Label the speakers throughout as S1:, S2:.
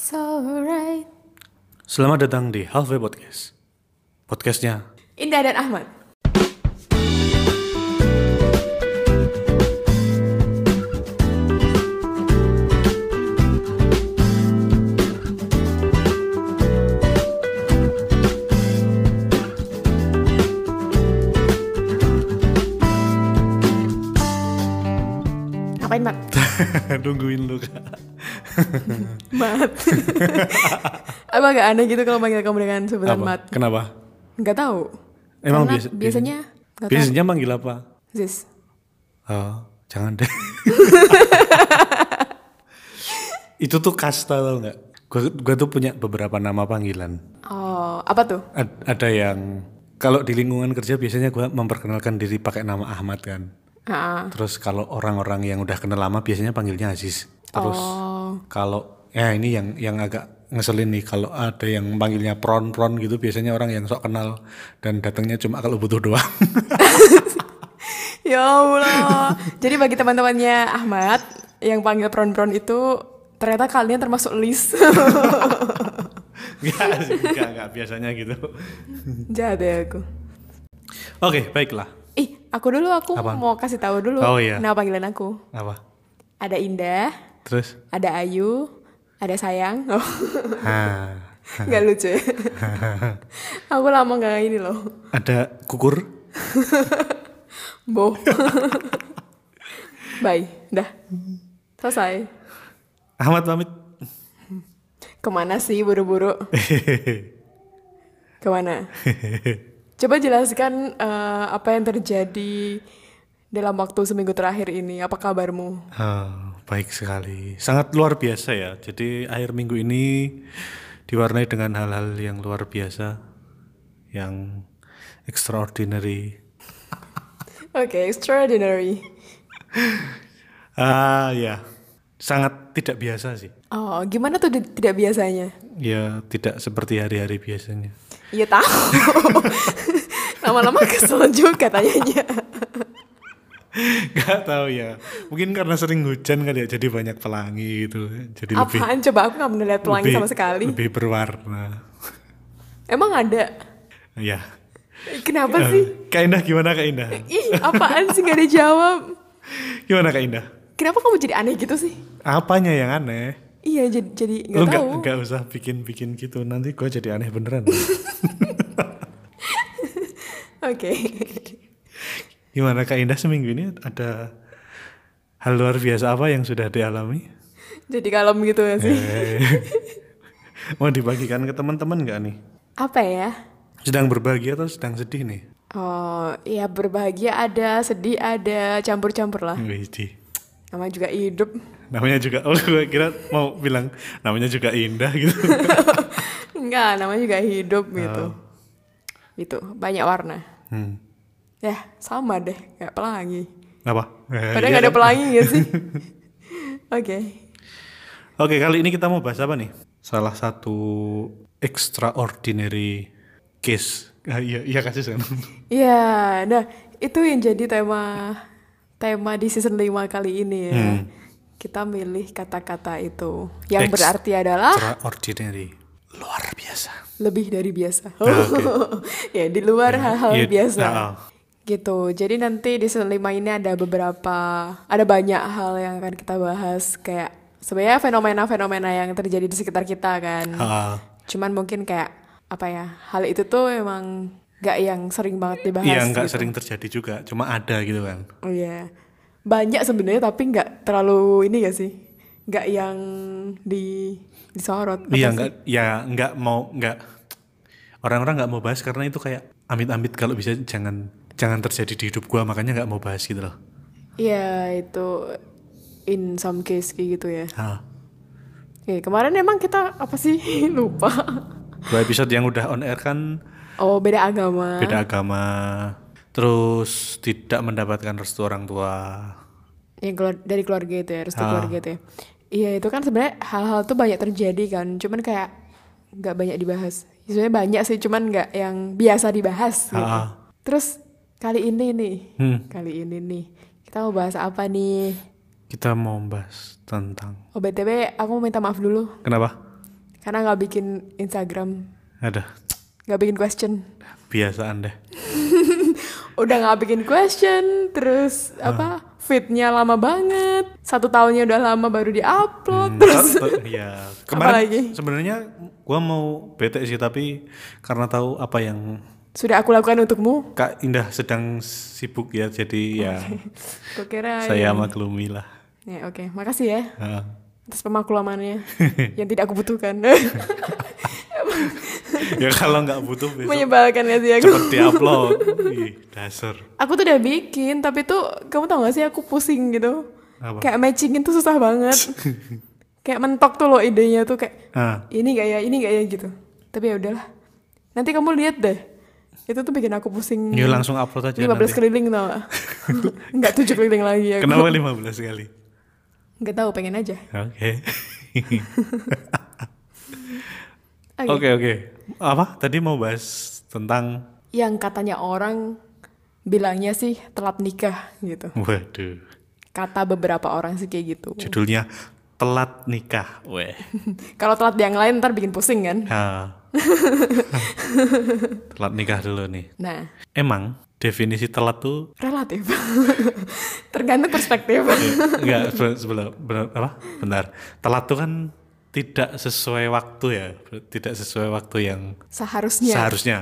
S1: It's alright.
S2: Selamat datang di Halfway Podcast. Podcastnya
S1: Indah dan Ahmad. Ngapain, Mat?
S2: nungguin lu kak.
S1: Apa agak aneh gitu kalau manggil kamu dengan sebutan
S2: Apa?
S1: Mat?
S2: Kenapa?
S1: Nggak tahu.
S2: Emang
S1: Karena
S2: biasa,
S1: biasanya tahu.
S2: biasanya manggil apa?
S1: Zis.
S2: Oh, jangan deh. Itu tuh kasta tau nggak? Gua, gua tuh punya beberapa nama panggilan.
S1: Oh, apa tuh?
S2: Ad- ada yang kalau di lingkungan kerja biasanya gua memperkenalkan diri pakai nama Ahmad kan.
S1: Ah,
S2: Terus kalau orang-orang yang udah kenal lama biasanya panggilnya Aziz. Terus
S1: Oh,
S2: kalau ya ini yang yang agak ngeselin nih kalau ada yang panggilnya pron pron gitu biasanya orang yang sok kenal dan datangnya cuma kalau butuh doang.
S1: ya Allah. Jadi bagi teman-temannya Ahmad yang panggil pron-pron itu ternyata kalian termasuk list.
S2: Enggak sih, enggak, enggak biasanya gitu.
S1: Jahat ya aku.
S2: Oke, baiklah.
S1: Ih, aku dulu aku
S2: Apaan?
S1: mau kasih tahu dulu
S2: Oh, iya.
S1: nama panggilan aku.
S2: Apa?
S1: Ada Indah,
S2: Terus?
S1: ada Ayu, ada Sayang. Oh, nggak lucu. ya? aku lama nggak ini loh.
S2: ada kukur?
S1: Bo. Bye, dah. Selesai.
S2: Ahmad pamit.
S1: Ke mana sih buru-buru? Ke mana? Coba jelaskan eh, apa yang terjadi dalam waktu seminggu terakhir ini. Apa kabarmu?
S2: Oh, baik sekali. Sangat luar biasa ya. Jadi akhir minggu ini diwarnai dengan hal-hal yang luar biasa. Yang extraordinary.
S1: Oke, extraordinary.
S2: Ah ya, sangat tidak biasa sih.
S1: Oh, gimana tuh tidak biasanya?
S2: Ya tidak seperti hari-hari biasanya.
S1: Iya tahu. Lama-lama kesel juga tanyanya.
S2: Gak tahu ya. Mungkin karena sering hujan kali ya, jadi banyak pelangi gitu. Jadi lebih
S1: Apaan? Coba aku nggak pernah lihat pelangi
S2: lebih-
S1: sama sekali.
S2: Lebih berwarna.
S1: Emang ada?
S2: Ya.
S1: Kenapa sih?
S2: Kak Indah gimana Kak Indah?
S1: Ih, apaan sih nggak dijawab?
S2: Gimana Kak Indah?
S1: Kenapa kamu jadi aneh gitu sih?
S2: Apanya yang aneh?
S1: Iya, jadi jadi
S2: Lu
S1: nggak
S2: nggak
S1: tahu.
S2: nggak usah bikin-bikin gitu. Nanti gue jadi aneh beneran.
S1: Oke.
S2: gimana Kak Indah seminggu ini ada hal luar biasa apa yang sudah dialami?
S1: jadi kalem gitu ya sih.
S2: Eh, Mau dibagikan ke teman-teman nggak nih?
S1: Apa ya?
S2: Sedang berbahagia atau sedang sedih nih?
S1: Oh, ya berbahagia ada, sedih ada, campur-campur lah.
S2: Wih,
S1: Namanya juga hidup.
S2: namanya juga oh gue kira mau bilang namanya juga indah gitu
S1: Enggak, namanya juga hidup gitu. Itu, banyak warna.
S2: hmm.
S1: Ya, sama deh, kayak pelangi.
S2: apa Eh,
S1: Padahal
S2: iya
S1: nggak ada
S2: kan?
S1: pelangi ya sih? Oke.
S2: oke kali ini kita mau bahas apa nih salah satu extraordinary case ah, iya iya kasih kan
S1: Iya, nah itu yang jadi tema tema di season 5 kali ini ya.
S2: Hmm.
S1: Kita milih kata-kata itu yang berarti adalah
S2: extraordinary luar biasa
S1: lebih dari biasa.
S2: Ah,
S1: ya, di luar hal-hal
S2: Iya,
S1: biasa.
S2: ah.
S1: Gitu. Jadi nanti di season 5 ini ada beberapa ada banyak hal yang akan kita bahas kayak sebenarnya fenomena-fenomena yang terjadi di sekitar kita kan.
S2: Ah,
S1: Cuman mungkin kayak apa ya? Hal itu tuh emang gak yang sering banget dibahas.
S2: iya nggak
S1: gitu.
S2: sering terjadi juga cuma ada gitu kan
S1: Oh iya. Banyak sebenarnya tapi nggak terlalu ini gak sih? Nggak yang di disorot.
S2: iya nggak ya nggak mau nggak orang-orang nggak mau bahas karena itu kayak amit-amit kalau bisa jangan jangan terjadi di hidup gua makanya nggak mau bahas gitu loh
S1: Iya itu in some case kayak gitu ya.
S2: Ah,
S1: Oke, kemarin emang kita apa sih lupa?
S2: dua episode yang udah on air kan
S1: Oh beda agama.
S2: beda agama terus tidak mendapatkan restu orang tua
S1: Yang keluar dari keluarga itu ya, restu
S2: Ah.
S1: keluarga itu ya. Iya itu kan sebenarnya hal-hal tuh banyak terjadi kan, cuman kayak nggak banyak dibahas. Ya, Sebenarnya banyak sih, cuman nggak yang biasa dibahas. Gitu.
S2: Ah.
S1: Terus kali ini nih,
S2: Hmm.
S1: kali ini nih kita mau bahas apa nih?
S2: kita mau bahas tentang
S1: Oh btw aku mau minta maaf dulu.
S2: kenapa
S1: Karena nggak bikin Instagram,
S2: Ada
S1: nggak bikin question.
S2: biasaan deh.
S1: Udah nggak bikin question, terus apa? Fitnya lama banget. Satu tahunnya udah lama baru diupload. Terus
S2: Oh, Iya. Kemarin sebenarnya gua mau bete sih tapi karena tahu apa yang
S1: sudah aku lakukan untukmu.
S2: Kak Indah sedang sibuk ya jadi ya
S1: Kok kira
S2: saya maklumi lah.
S1: Ya oke, makasih ya
S2: Heeh.
S1: atas pemaklumannya yang tidak aku butuhkan.
S2: ya kalau nggak butuh besok
S1: Menyebalkan ya sih aku.
S2: cepet diupload. Ih, dasar.
S1: Aku tuh udah bikin, tapi tuh kamu tau gak sih aku pusing gitu.
S2: Apa?
S1: Kayak matchingin tuh susah banget. kayak mentok tuh loh idenya tuh kayak
S2: Ah,
S1: ini gak ya, ini gak ya gitu. Tapi ya udahlah. Nanti kamu lihat deh. Itu tuh bikin aku pusing.
S2: ya langsung upload aja
S1: 15
S2: nanti.
S1: keliling tau gak? Enggak 7 keliling lagi aku.
S2: Kenapa 15 kali?
S1: Gak tahu pengen aja.
S2: Oke.
S1: Oke.
S2: Oke. Apa? Tadi mau bahas tentang
S1: Yang katanya orang bilangnya sih telat nikah gitu.
S2: waduh.
S1: Kata beberapa orang sih kayak gitu.
S2: Judulnya telat nikah. Weh.
S1: Kalau telat yang lain ntar bikin pusing kan.
S2: Ah. telat nikah dulu nih.
S1: Nah,
S2: Emang definisi telat tuh
S1: relatif. Tergantung perspektif.
S2: eh, enggak se- sebelah benar apa? Benar. Telat tuh kan tidak sesuai waktu ya. Tidak sesuai waktu yang
S1: Seharusnya.
S2: seharusnya.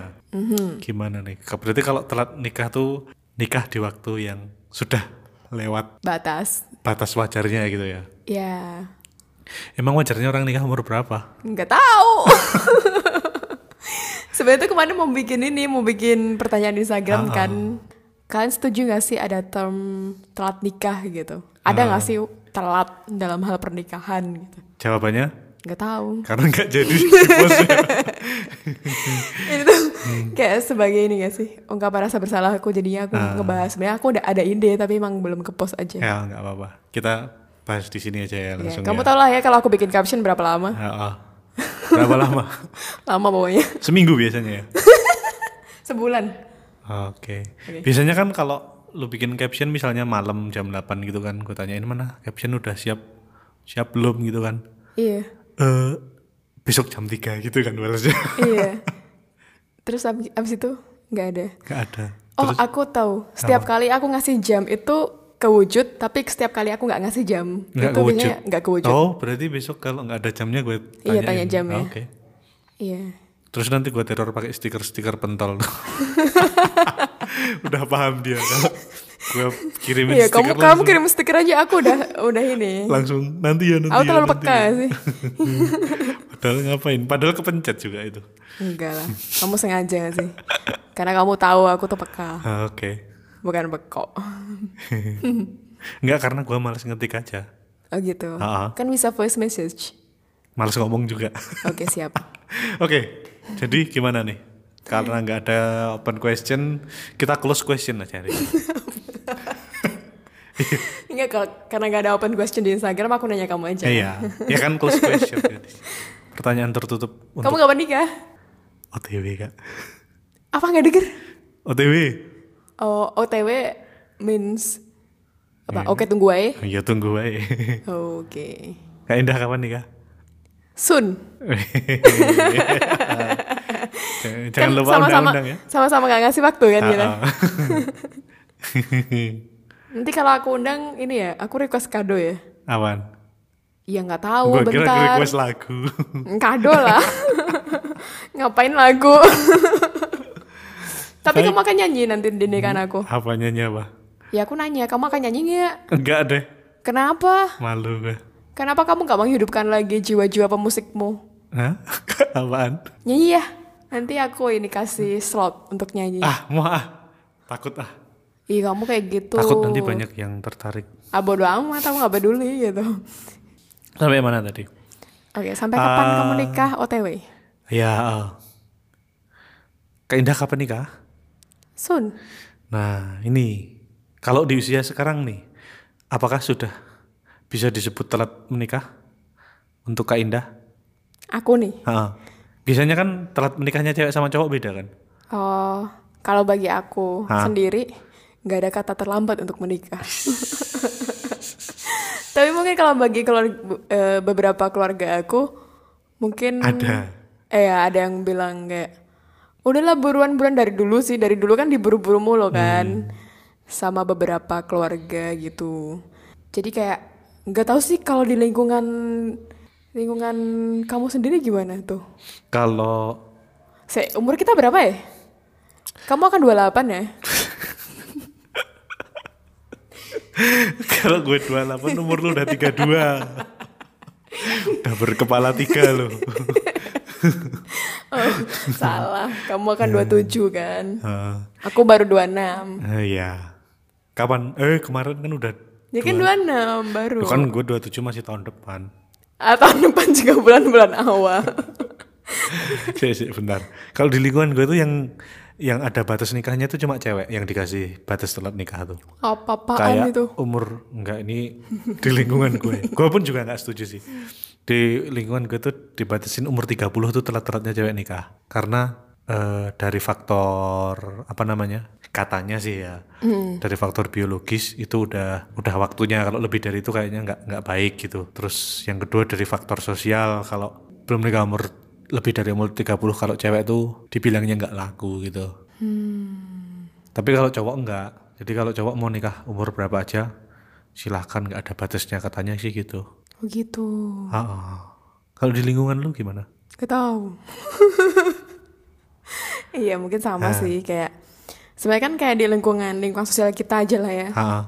S2: Gimana nih? Berarti kalau telat nikah tuh nikah di waktu yang sudah lewat
S1: Batas.
S2: batas wajarnya gitu ya.
S1: Ya,
S2: Emang wajarnya orang nikah umur berapa?
S1: nggak tahu. Sebenarnya tuh kemarin mau bikin ini, mau bikin pertanyaan di Instagram kan. Kalian setuju gak sih ada term telat nikah gitu? Ada nggak sih telat dalam hal pernikahan gitu?
S2: Jawabannya
S1: Nggak tahu.
S2: karena nggak jadi
S1: ini tuh kayak sebagai ini gak sih ungkapan rasa bersalah aku jadinya aku ngebahas sebenarnya aku udah ada ide tapi emang belum ke post aja
S2: ya nggak apa-apa. Kita bahas di sini aja ya
S1: Ya,
S2: langsung
S1: kamu
S2: ya.
S1: tau lah ya kalau aku bikin caption berapa lama
S2: Ya, ah. Berapa lama?
S1: lama pokoknya
S2: Seminggu biasanya ya.
S1: sebulan
S2: Oke. Biasanya kan kalau lu bikin caption misalnya malam jam 8 gitu kan, gue tanyain mana caption udah siap siap belum gitu kan.
S1: iya
S2: Eh besok jam 3 gitu kan balasnya.
S1: iya terus abis, abis itu nggak ada
S2: Gak ada.
S1: oh aku tahu setiap kali aku ngasih jam itu kewujud tapi setiap kali aku nggak ngasih jam
S2: Nggak
S1: itu
S2: kewujud.
S1: biasanya nggak kewujud
S2: Oh, berarti besok kalau nggak ada jamnya gue
S1: Iya,
S2: tanyain.
S1: tanya jamnya.
S2: Oh, Oke.
S1: iya
S2: Terus nanti gue teror pakai stiker-stiker pentol. udah paham dia kalau gue kirimin
S1: iya kamu
S2: stiker
S1: kamu
S2: langsung,
S1: kirim stiker aja aku udah udah ini
S2: langsung nanti ya nanti
S1: aku
S2: ya,
S1: terlalu peka
S2: ya.
S1: sih
S2: Padahal ngapain? Padahal kepencet juga itu.
S1: Enggak lah, kamu sengaja sih? Karena kamu tahu aku tuh peka,
S2: Ah, Oke.
S1: Bukan bekok.
S2: Enggak karena gue males ngetik aja.
S1: Oh gitu.
S2: Ah.
S1: Kan bisa voice message.
S2: Males ngomong juga.
S1: Oke siap.
S2: Oke. Jadi gimana nih? Karena nggak ada open question, kita close question aja hari ini.
S1: Enggak kalau karena gak ada open question di Instagram aku nanya kamu aja.
S2: Iya, ya kan close question. Pertanyaan tertutup untuk
S1: Kamu kapan nikah?
S2: OTW kak.
S1: Apa nggak denger?
S2: OTW.
S1: Oh OTW means apa?
S2: Iya.
S1: Oke tunggu aja.
S2: Ya tunggu aja.
S1: Oke.
S2: Kak Indah kapan nikah?
S1: Soon.
S2: Jangan,
S1: Kan
S2: lupa
S1: sama-sama
S2: undang-undang ya.
S1: sama-sama gak ngasih waktu kan kita.
S2: Ah, ah.
S1: Nanti kalau aku undang ini ya, aku request kado ya.
S2: Awan.
S1: Ya nggak tahu,
S2: Gue kira
S1: bentar.
S2: request lagu.
S1: Kado lah. Ngapain lagu? Tapi kamu akan nyanyi nanti di nikahan aku.
S2: apa nyanyi apa?
S1: Ya aku nanya, kamu akan nyanyi nggak?
S2: Enggak deh.
S1: Kenapa?
S2: Malu gue.
S1: Kenapa kamu nggak menghidupkan lagi jiwa-jiwa pemusikmu?
S2: Hah? Apaan?
S1: Nyanyi ya. Nanti aku ini kasih slot untuk nyanyi.
S2: Ah, mau ah. Takut ah.
S1: Ih kamu kayak gitu.
S2: Takut nanti banyak yang tertarik.
S1: Ah bodo amat, aku nggak peduli gitu.
S2: Sampai mana tadi?
S1: Oke, sampai kapan
S2: Ah.
S1: kamu nikah OTW?
S2: Ya, oh. Kak Indah kapan nikah?
S1: Soon.
S2: Nah, ini. Kalau di usia sekarang nih, apakah sudah bisa disebut telat menikah untuk Kak Indah?
S1: Aku nih.
S2: Ha-ha. Biasanya kan telat menikahnya cewek sama cowok beda kan?
S1: Oh, kalau bagi aku
S2: Hah?
S1: sendiri nggak ada kata terlambat untuk menikah. Tapi mungkin kalau bagi keluarga, eh, beberapa keluarga aku mungkin
S2: Ada.
S1: eh ya, ada yang bilang kayak udahlah buruan-buruan dari dulu sih. Dari dulu kan diburu-buru mulu kan. Sama beberapa keluarga gitu. Jadi kayak nggak tahu sih kalau di lingkungan lingkungan kamu sendiri gimana tuh?
S2: Kalau
S1: Se umur kita berapa ya? Kamu akan 28 ya?
S2: Kalau gue 28 umur lu udah 32. udah berkepala tiga lo.
S1: oh, salah kamu akan 27 kan
S2: Heeh.
S1: aku baru 26
S2: Eh, Iya. Kapan? Eh kemarin kan udah
S1: ya kan 26 baru
S2: Lu kan gue 27 masih tahun depan.
S1: atau depan juga bulan-bulan awal
S2: Sih, sih, bentar. Kalau di lingkungan gue tuh yang yang ada batas nikahnya tuh cuma cewek yang dikasih batas telat nikah tuh.
S1: apa-apaan
S2: Kayak
S1: itu
S2: umur enggak ini di lingkungan gue. gue pun juga nggak setuju sih. Di lingkungan gue tuh dibatasin umur 30 tuh telat-telatnya cewek nikah. Karena eh, dari faktor apa namanya? Katanya sih ya. Dari faktor biologis itu udah udah waktunya kalau lebih dari itu kayaknya nggak nggak baik gitu. Terus yang kedua dari faktor sosial kalau belum nikah umur lebih dari umur 30 kalau cewek tuh dibilangnya nggak laku gitu. Tapi kalau cowok enggak. Jadi kalau cowok mau nikah umur berapa aja, silahkan nggak ada batasnya katanya sih gitu.
S1: Oh gitu
S2: Ah, ah. Kalau di lingkungan lu gimana?
S1: Gak tahu. iya mungkin sama
S2: Ah.
S1: sih kayak sebenarnya kan kayak di lingkungan lingkungan sosial kita aja lah ya.
S2: Ah, ah.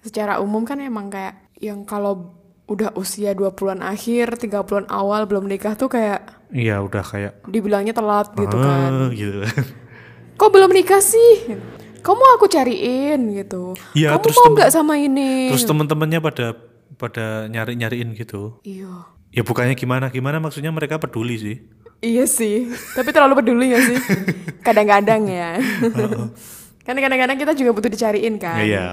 S1: Secara umum kan emang kayak yang kalau udah usia 20-an akhir, 30-an awal belum nikah tuh kayak
S2: Iya udah kayak
S1: dibilangnya telat gitu kan.
S2: Gitu.
S1: Kok belum nikah sih? Kamu aku cariin gitu.
S2: Iya,
S1: Kamu
S2: terus
S1: mau nggak sama ini?
S2: Terus teman-temannya pada pada nyari-nyariin gitu.
S1: Iya.
S2: Ya bukannya gimana gimana maksudnya mereka peduli sih.
S1: Iya sih, tapi terlalu peduli gak sih? Kadang-kadang ya. kan kadang-kadang kita juga butuh dicariin kan.
S2: Iya.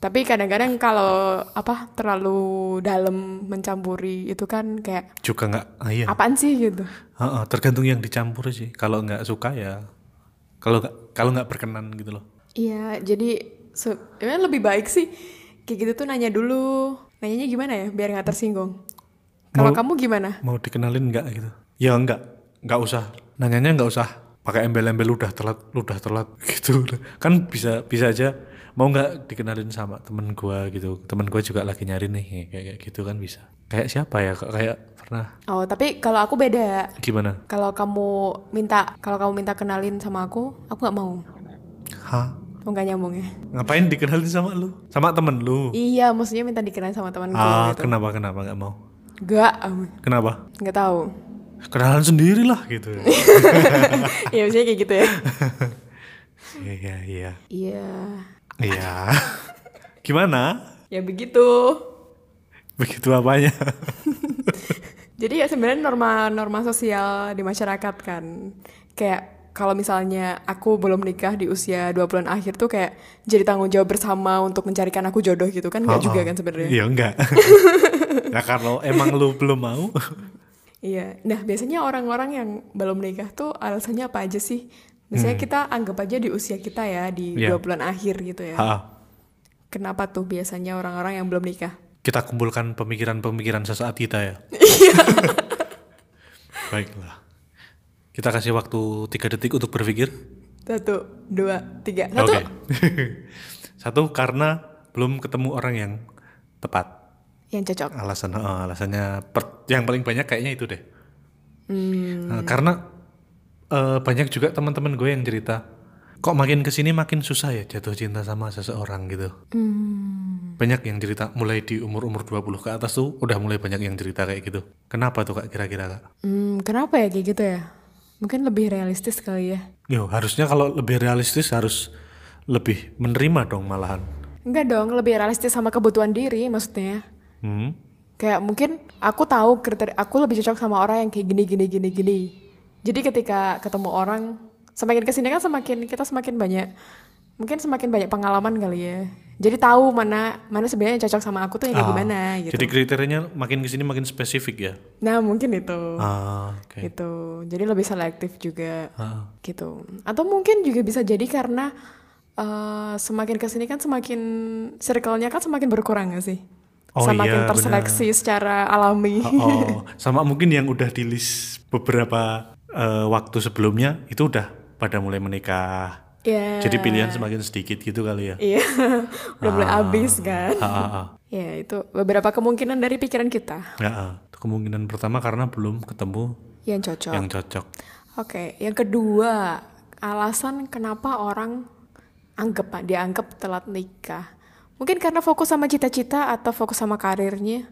S1: Tapi kadang-kadang kalau apa terlalu dalam mencampuri itu kan kayak
S2: Juga nggak ah, iya.
S1: apaan sih gitu.
S2: Ah, ah, tergantung yang dicampur sih. Kalau nggak suka ya kalau nggak kalau nggak berkenan gitu loh.
S1: Iya, jadi se- ya lebih baik sih kayak gitu tuh nanya dulu. Nanyanya gimana ya biar nggak tersinggung. Kalau kamu gimana?
S2: Mau dikenalin nggak gitu? Ya nggak, nggak usah. Nanyanya nggak usah pakai embel-embel udah telat, udah telat gitu. Kan bisa bisa aja mau nggak dikenalin sama temen gua gitu. Temen gua juga lagi nyari nih kayak kayak gitu kan bisa. Kayak siapa ya? Kayak pernah
S1: Oh, tapi kalau aku beda.
S2: gimana?
S1: Kalau kamu minta kalau kamu minta kenalin sama aku, aku nggak mau.
S2: Hah?
S1: Oh, nggak nyambung ya?
S2: Ngapain dikenalin sama lu? Sama temen lu?
S1: Iya, maksudnya minta dikenalin sama temanku
S2: Ah,
S1: gitu.
S2: kenapa kenapa nggak mau?
S1: Gak,
S2: Kenapa?
S1: nggak tahu.
S2: Kenalan sendiri lah gitu.
S1: Iya, maksudnya kayak gitu ya.
S2: Iya iya iya.
S1: Iya,
S2: Iya. Gimana?
S1: ya begitu.
S2: Begitu apanya?
S1: Jadi ya sebenarnya norma-norma sosial di masyarakat kan. Kayak kalau misalnya aku belum nikah di usia 20-an akhir tuh kayak jadi tanggung jawab bersama untuk mencarikan aku jodoh gitu kan nggak juga kan sebenarnya.
S2: Iya enggak. nah kalau emang lu belum mau,
S1: Iya. Nah, biasanya orang-orang yang belum nikah tuh alasannya apa aja sih? Misalnya kita anggap aja di usia kita ya di
S2: Hmm. Iya.
S1: 20 bulan akhir gitu ya.
S2: ha,
S1: Kenapa tuh biasanya orang-orang yang belum nikah?
S2: kita kumpulkan pemikiran-pemikiran sesaat kita ya.
S1: Iya.
S2: Baiklah. Kita kasih waktu tiga detik untuk berpikir.
S1: Satu, dua, tiga. Satu.
S2: Satu karena belum ketemu orang yang tepat.
S1: Yang cocok.
S2: Alasan eh, alasannya per- yang paling banyak kayaknya itu deh.
S1: Hmm.
S2: Nah, karena eh, banyak juga teman-teman gue yang cerita, kok makin ke sini makin susah ya jatuh cinta sama seseorang gitu.
S1: Hmm.
S2: Banyak yang cerita mulai di umur-umur 20 ke atas tuh udah mulai banyak yang cerita kayak gitu. Kenapa tuh kak kira-kira kak?
S1: Hmm, kenapa ya kayak gitu ya? Mungkin lebih realistis kali ya.
S2: Yo harusnya kalau lebih realistis harus lebih menerima dong malahan.
S1: Enggak dong, lebih realistis sama kebutuhan diri maksudnya.
S2: Hmm?
S1: Kayak mungkin aku tahu kriteria aku lebih cocok sama orang yang kayak gini gini gini gini. Jadi ketika ketemu orang semakin ke sini kan semakin kita semakin banyak mungkin semakin banyak pengalaman kali ya. Jadi tahu mana mana sebenarnya yang cocok sama aku tuh yang kayak
S2: Ah,
S1: gimana gitu.
S2: Jadi kriterianya makin ke sini makin spesifik ya.
S1: Nah mungkin itu
S2: Ah, oke.
S1: gitu. Jadi lebih selektif juga
S2: Ah,
S1: gitu. Atau mungkin juga bisa jadi karena eh, semakin ke sini kan semakin circle-nya kan semakin berkurang gak sih?
S2: Oh
S1: semakin
S2: iya,
S1: terseleksi secara alami.
S2: Oh, sama mungkin yang udah di list beberapa eh, waktu sebelumnya itu udah pada mulai menikah.
S1: Ya.
S2: Jadi pilihan semakin sedikit gitu kali ya.
S1: Iya, udah mulai habis kan.
S2: Ah, ah, ah.
S1: Ya itu beberapa kemungkinan dari pikiran kita
S2: Ya, ah. Kemungkinan pertama karena belum ketemu
S1: yang cocok.
S2: yang cocok.
S1: Oke, yang kedua alasan kenapa orang anggap dianggap telat nikah. Mungkin karena fokus sama cita-cita atau fokus sama karirnya.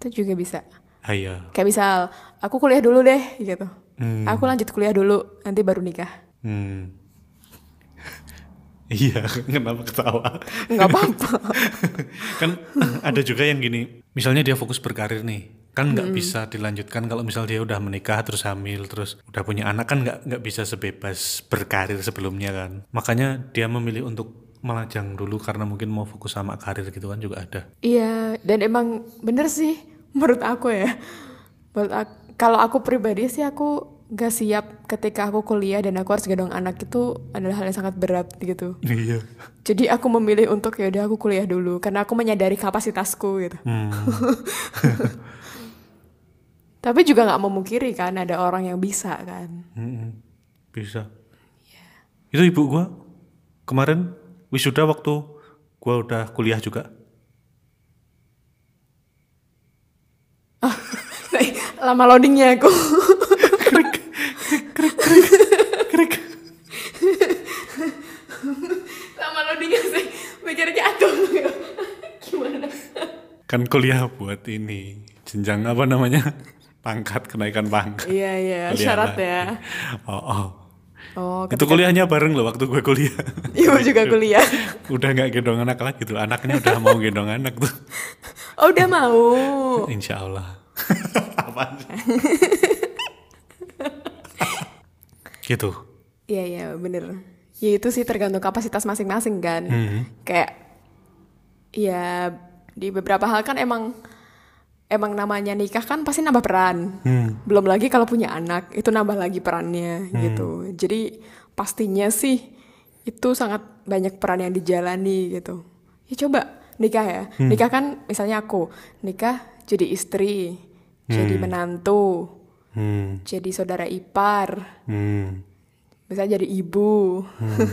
S1: Itu juga bisa.
S2: Ah, iya.
S1: Kayak misal, aku kuliah dulu deh gitu.
S2: Hmm.
S1: Aku lanjut kuliah dulu, nanti baru nikah.
S2: Hmm. Iya, kenapa ketawa?
S1: Nggak apa-apa.
S2: kan ada juga yang gini, misalnya dia fokus berkarir nih, kan nggak bisa dilanjutkan kalau misal dia udah menikah terus hamil terus udah punya anak kan nggak nggak bisa sebebas berkarir sebelumnya kan. Makanya dia memilih untuk melajang dulu karena mungkin mau fokus sama karir gitu kan juga ada.
S1: Iya, dan emang bener sih menurut aku ya. Menurut ak- kalau aku pribadi sih aku gak siap ketika aku kuliah dan aku harus gendong anak itu adalah hal yang sangat berat gitu.
S2: Iya.
S1: Jadi aku memilih untuk ya udah aku kuliah dulu karena aku menyadari kapasitasku gitu.
S2: Hmm.
S1: Tapi juga nggak memungkiri kan ada orang yang bisa kan.
S2: Mm-mm. Bisa. Itu ibu gua kemarin wisuda waktu gua udah kuliah juga.
S1: Lama loadingnya aku. Loadingnya sih. Mikirnya aduh. Gimana?
S2: Kan kuliah buat ini jenjang apa namanya? Pangkat kenaikan pangkat.
S1: Iya iya
S2: Kuliah
S1: syarat
S2: lagi.
S1: ya.
S2: Oh, oh.
S1: Oh,
S2: Itu kuliahnya bareng loh waktu gue kuliah.
S1: Ibu juga kuliah.
S2: udah nggak gendong anak lagi tuh. Anaknya udah mau gendong anak tuh.
S1: Oh udah mau.
S2: Insya Allah. Apaan gitu.
S1: Iya iya bener. Ya itu sih tergantung kapasitas masing-masing kan.
S2: Hmm.
S1: Kayak ya di beberapa hal kan emang emang namanya nikah kan pasti nambah peran.
S2: Hmm.
S1: Belum lagi kalau punya anak itu nambah lagi perannya gitu. Jadi pastinya sih itu sangat banyak peran yang dijalani gitu. Ya coba nikah ya. Nikah kan misalnya aku nikah jadi istri, jadi menantu,
S2: Hmm.
S1: jadi saudara ipar,
S2: Hmm.
S1: Misalnya jadi ibu.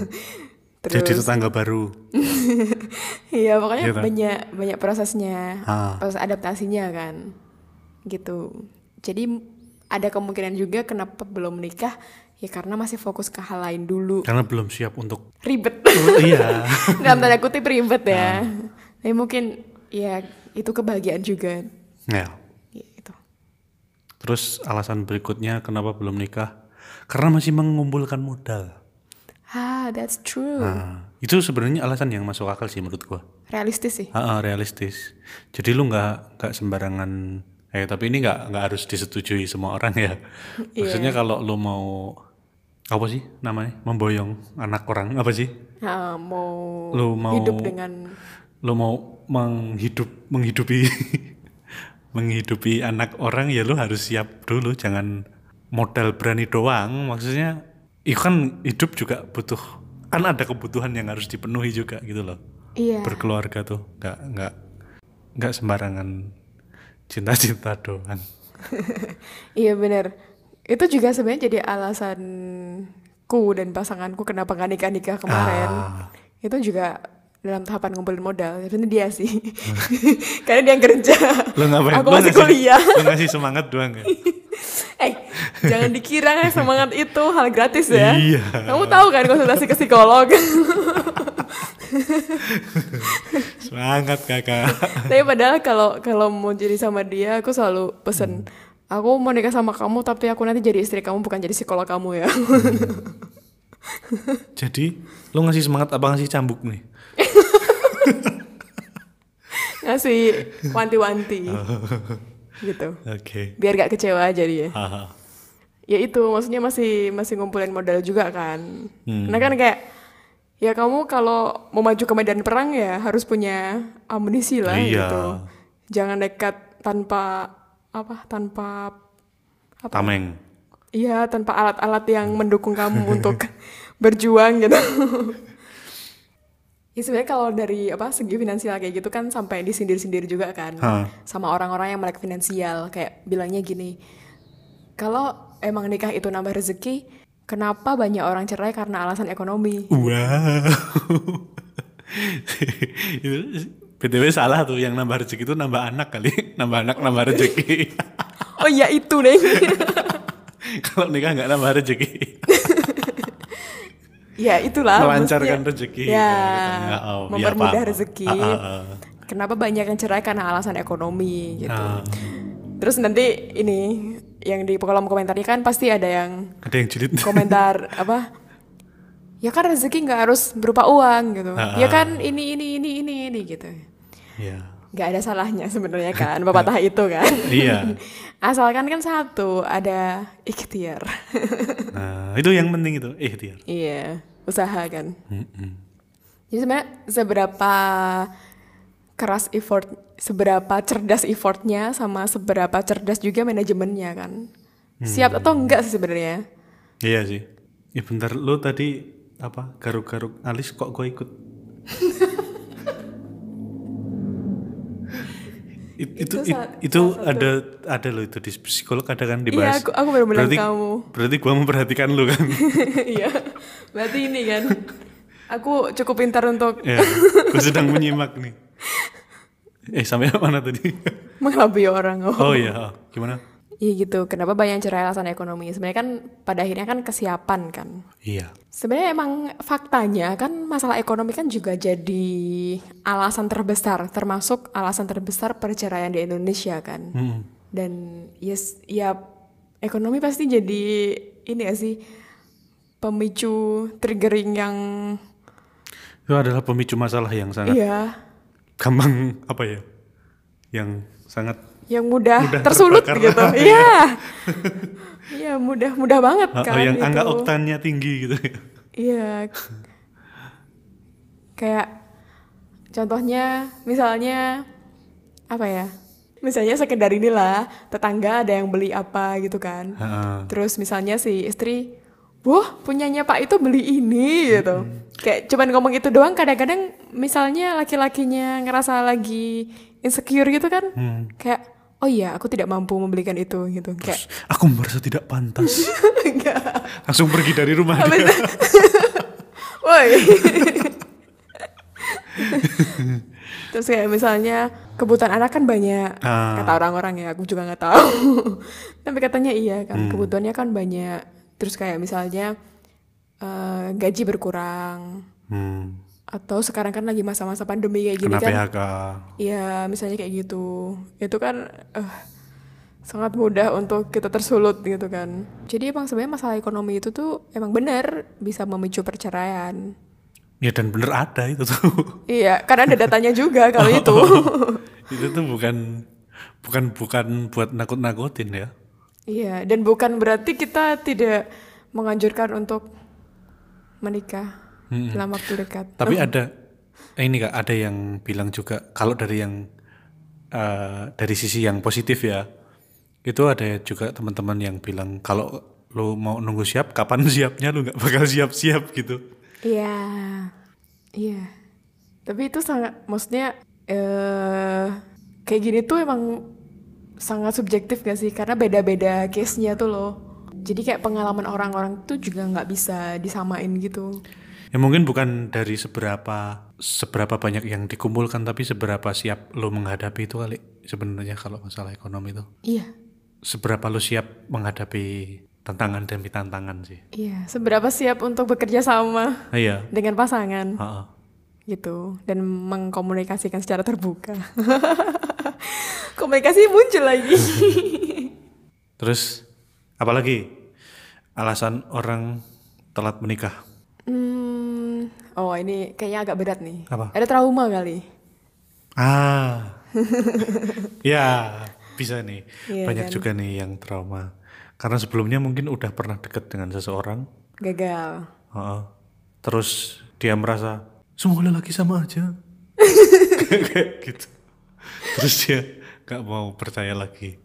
S1: Terus
S2: Jadi tetangga baru.
S1: Iya pokoknya
S2: Gitu.
S1: banyak banyak prosesnya,
S2: Ah.
S1: proses adaptasinya kan, gitu. Jadi ada kemungkinan juga kenapa belum menikah ya karena masih fokus ke hal lain dulu,
S2: Karena belum siap untuk.
S1: ribet.
S2: Oh, iya.
S1: Dalam tanda kutip ribet ya.
S2: Ah.
S1: Tapi mungkin ya itu kebahagiaan juga,
S2: Ya.
S1: gitu.
S2: Terus alasan berikutnya kenapa belum nikah? Karena masih mengumpulkan modal.
S1: Ah, that's true.
S2: Nah, itu sebenarnya alasan yang masuk akal sih menurut gua.
S1: Realistis sih.
S2: Ah, ah, realistis. Jadi lu nggak nggak sembarangan. Eh tapi ini nggak nggak harus disetujui semua orang ya. Maksudnya kalau lu mau apa sih namanya memboyong anak orang apa sih?
S1: Ah, mau,
S2: Lu mau
S1: hidup dengan
S2: Lu mau menghidup menghidupi menghidupi anak orang ya lu harus siap dulu. Jangan modal berani doang. Maksudnya, itu kan hidup juga butuh kan ada kebutuhan yang harus dipenuhi juga gitu loh.
S1: iya.
S2: berkeluarga tuh nggak nggak nggak sembarangan cinta-cinta doang
S1: Iya bener Itu juga sebenarnya jadi alasanku dan pasanganku kenapa gak nikah-nikah kemarin.
S2: Ah.
S1: Itu juga dalam tahapan ngumpulin modal. Sebenarnya dia sih. Karena dia yang kerja.
S2: lo ngapain
S1: Aku
S2: Lo
S1: masih
S2: ngasih-
S1: kuliah.
S2: lo ngasih semangat doang ya
S1: eh, jangan dikira kan semangat itu hal gratis ya.
S2: Iya.
S1: Kamu tahu kan konsultasi ke psikolog.
S2: semangat kakak
S1: tapi padahal kalau kalau mau jadi sama dia, aku selalu pesen, aku mau nikah sama kamu, tapi aku nanti jadi istri kamu bukan jadi psikolog kamu ya.
S2: jadi lo ngasih semangat apa ngasih cambuk nih
S1: ngasih wanti-wanti. Gitu.
S2: Oke.
S1: Biar gak kecewa aja dia. Ya itu maksudnya masih masih ngumpulin modal juga kan.
S2: Hmm.
S1: karena kan kayak ya kamu kalau mau maju ke medan perang ya harus punya amunisi lah
S2: Iya.
S1: gitu. Jangan nekat tanpa apa tanpa apa?
S2: Tameng.
S1: Iya tanpa alat-alat yang mendukung kamu untuk berjuang gitu Ya sebenarnya kalau dari apa segi finansial kayak gitu kan sampai disindir-sindir juga kan
S2: Hah.
S1: sama orang-orang yang melek finansial kayak bilangnya gini kalau emang nikah itu nambah rezeki kenapa banyak orang cerai karena alasan ekonomi
S2: Wow. itu BTW salah tuh yang nambah rezeki itu nambah anak kali, nambah anak nambah rezeki.
S1: oh iya itu deh
S2: Kalau nikah nggak nambah rezeki.
S1: Ya itulah
S2: Melancarkan rezeki,
S1: ya
S2: katanya. Oh, iya,
S1: mempermudah
S2: paham.
S1: rezeki
S2: Ah, ah, ah.
S1: kenapa banyak yang cerai karena alasan ekonomi gitu
S2: Ah,
S1: terus nanti ini yang di kolom komentarnya kan pasti ada yang
S2: ada yang jilid.
S1: komentar apa ya kan rezeki nggak harus berupa uang gitu
S2: Ah,
S1: ya
S2: ah.
S1: kan ini ini ini ini ini gitu
S2: Iya.
S1: nggak ada salahnya sebenarnya kan pepatah itu kan
S2: Iya.
S1: asalkan kan satu ada ikhtiar
S2: Nah, itu yang penting itu ikhtiar.
S1: iya usaha kan
S2: Mm-mm.
S1: jadi sebenarnya seberapa keras effort seberapa cerdas effortnya sama seberapa cerdas juga manajemennya kan siap atau enggak sih sebenarnya
S2: Iya sih. Ya bentar, lo tadi apa garuk-garuk alis kok gue ikut? It- itu
S1: Itu
S2: itu
S1: satu.
S2: ada ada lo itu di psikolog ada kan
S1: Iya,
S2: dibahas.
S1: aku- aku baru bilang
S2: berarti,
S1: kamu.
S2: Berarti gua memperhatikan lo kan.
S1: iya berarti ini kan aku cukup pintar untuk
S2: ya, gue sedang menyimak nih. Eh sampai mana tadi?
S1: mengelabui orang oh.
S2: Oh iya, gimana?
S1: Iya gitu, kenapa banyak cerai alasan ekonomi? Sebenarnya kan pada akhirnya kan kesiapan kan.
S2: Iya.
S1: Sebenarnya emang faktanya kan masalah ekonomi kan juga jadi alasan terbesar, termasuk alasan terbesar perceraian di Indonesia kan.
S2: Mm-mm.
S1: Dan yes, ya ekonomi pasti jadi ini ya sih pemicu triggering yang
S2: Itu adalah pemicu masalah yang sangat
S1: iya
S2: gampang apa ya? Yang sangat
S1: yang mudah,
S2: Mudah
S1: tersulut gitu. Iya. Iya, mudah mudah banget
S2: oh,
S1: kan
S2: yang
S1: itu.
S2: angka oktannya tinggi gitu.
S1: Iya. Kayak contohnya misalnya apa ya? Misalnya sekedar inilah tetangga ada yang beli apa gitu kan.
S2: Heeh.
S1: Terus misalnya si istri, "Wah, punyanya Pak itu beli ini." gitu. Kayak cuman ngomong itu doang kadang-kadang misalnya laki-lakinya ngerasa lagi insecure gitu kan.
S2: Hmm.
S1: Kayak, "Oh iya, aku tidak mampu membelikan itu." gitu. Kayak
S2: Aku merasa tidak pantas. Langsung pergi dari rumah dia.
S1: Woi. Terus kayak misalnya kebutuhan anak kan banyak,
S2: Ah.
S1: kata orang-orang ya, aku juga nggak tahu. Tapi katanya iya kan,
S2: Hmm.
S1: kebutuhannya kan banyak. Terus kayak misalnya eh, gaji berkurang,
S2: Hmm.
S1: Atau sekarang kan lagi masa-masa pandemi kayak gini
S2: Kena
S1: kan.
S2: PHK.
S1: Iya, misalnya kayak gitu. Itu kan eh, sangat mudah untuk kita tersulut gitu kan. Jadi emang sebenarnya masalah ekonomi itu tuh emang bener bisa memicu perceraian.
S2: Ya dan bener ada itu tuh.
S1: Iya, karena ada datanya juga kalau itu.
S2: itu tuh bukan bukan bukan buat nakut-nakutin ya.
S1: iya, dan bukan berarti kita tidak menganjurkan untuk menikah dalam waktu dekat.
S2: Tapi ada eh, ini kak ada yang bilang juga kalau dari yang eh, dari sisi yang positif ya itu ada juga teman-teman yang bilang kalau lu mau nunggu siap kapan siapnya lu nggak bakal siap-siap gitu.
S1: Iya, iya. Tapi itu sangat, maksudnya eh kayak gini tuh emang sangat subjektif gak sih? Karena beda-beda case-nya tuh loh. Jadi kayak pengalaman orang-orang tuh juga nggak bisa disamain gitu.
S2: Ya mungkin bukan dari seberapa seberapa banyak yang dikumpulkan tapi seberapa siap lo menghadapi itu kali sebenarnya kalau masalah ekonomi itu.
S1: Iya,
S2: Seberapa lo siap menghadapi tantangan demi tantangan sih.
S1: iya. Seberapa siap untuk bekerja sama
S2: Ah, iya.
S1: dengan pasangan
S2: Ha-ha.
S1: gitu dan mengkomunikasikan secara terbuka. Komunikasi muncul lagi.
S2: Terus apalagi alasan orang telat menikah?
S1: hmm, oh ini kayaknya agak berat nih.
S2: Apa?
S1: Ada trauma kali.
S2: Ah. ya, bisa nih.
S1: Iya
S2: Banyak
S1: kan?
S2: juga nih yang trauma. Karena sebelumnya mungkin udah pernah deket dengan seseorang.
S1: Gagal.
S2: Ha-ha. Terus dia merasa semua lelaki sama aja. Kayak gitu. Terus dia gak mau percaya lagi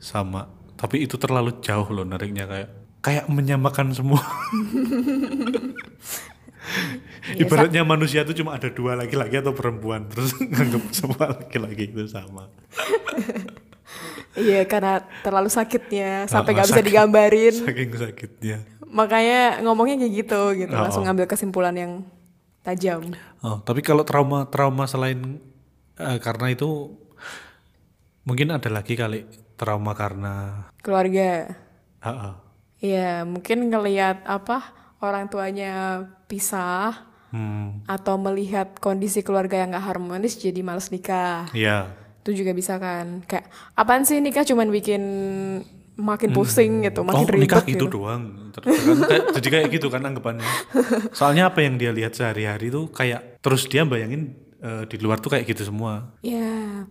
S2: sama. Tapi itu terlalu jauh loh nariknya kayak kayak menyamakan semua.
S1: Iya,
S2: Ibaratnya manusia itu cuma ada dua laki-laki atau perempuan, terus nganggap semua laki-laki itu sama.
S1: Iya karena terlalu sakitnya sampai
S2: Oh,
S1: nggak bisa
S2: sakit.
S1: digambarin.
S2: Saking sakitnya.
S1: Makanya ngomongnya kayak gitu gitu,
S2: Oh,
S1: langsung
S2: oh.
S1: ngambil kesimpulan yang tajam.
S2: Oh, tapi kalau trauma-trauma selain eh, karena itu mungkin ada lagi kali trauma karena
S1: Keluarga.
S2: Ah, ah.
S1: Iya, mungkin ngelihat apa orang tuanya pisah
S2: Hmm,
S1: atau melihat kondisi keluarga yang gak harmonis jadi males nikah.
S2: iya.
S1: Itu juga bisa kan. Kayak apaan sih nikah cuman bikin makin pusing gitu, makin
S2: oh,
S1: ribet
S2: nikah
S1: gitu.
S2: gitu doang. Terus kan, kayak- jadi kayak gitu kan anggapannya. Soalnya apa yang dia lihat sehari-hari tuh kayak terus dia bayangin eh, di luar tuh kayak gitu semua.
S1: Iya.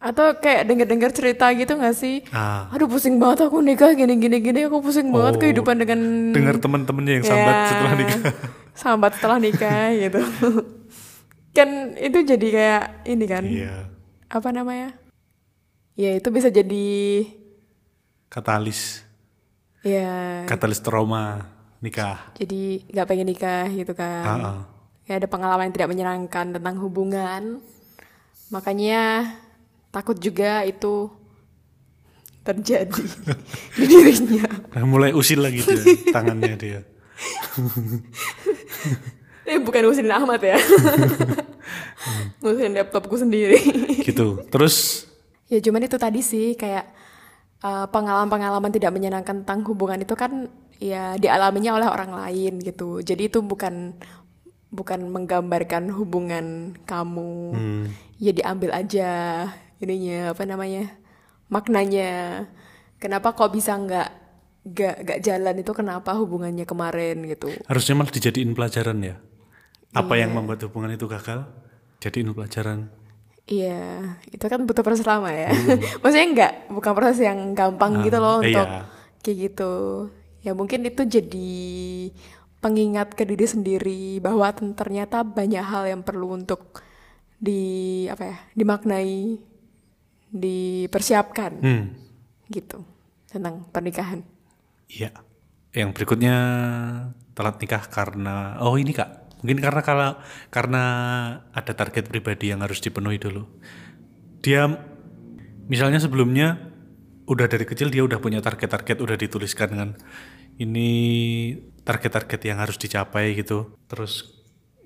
S1: Atau kayak denger-denger cerita gitu gak sih?
S2: Ah,
S1: Aduh pusing banget aku nikah gini gini gini aku pusing banget
S2: Oh,
S1: kehidupan dengan
S2: dengar teman-temannya yang sambat
S1: Ya,
S2: setelah nikah.
S1: Sambat setelah nikah gitu. kan itu jadi kayak ini kan.
S2: Iya.
S1: Apa namanya? Ya itu bisa jadi
S2: Katalis,
S1: ya
S2: katalis trauma nikah.
S1: jadi nggak pengen nikah gitu kan.
S2: Ah, ah.
S1: Kayak ada pengalaman yang tidak menyenangkan tentang hubungan. Makanya takut juga itu terjadi di dirinya.
S2: Nah, mulai usil lagi dia tangannya dia.
S1: Eh bukan ngusirin Ahmad ya. ngusirin laptopku sendiri.
S2: Gitu. Terus
S1: ya cuman itu tadi sih kayak uh, pengalaman-pengalaman tidak menyenangkan tentang hubungan itu kan ya dialaminya oleh orang lain gitu. Jadi itu bukan bukan menggambarkan hubungan kamu.
S2: hmm,
S1: Ya diambil aja ininya apa namanya? maknanya. Kenapa kok bisa nggak nggak nggak jalan itu kenapa hubungannya kemarin gitu.
S2: harusnya malah dijadiin pelajaran ya. Apa
S1: Iya.
S2: yang membuat hubungan itu gagal? Jadiin pelajaran.
S1: Iya, itu kan butuh proses lama ya. Maksudnya enggak, bukan proses yang gampang gitu loh
S2: iya.
S1: untuk kayak gitu. Ya mungkin itu jadi pengingat ke diri sendiri bahwa ternyata banyak hal yang perlu untuk di apa ya, dimaknai, dipersiapkan
S2: Hmm,
S1: gitu tentang pernikahan.
S2: iya. Yang berikutnya telat nikah karena oh ini kak mungkin karena kalau karena ada target pribadi yang harus dipenuhi dulu. Dia misalnya sebelumnya udah dari kecil dia udah punya target-target udah dituliskan kan ini target-target yang harus dicapai gitu. Terus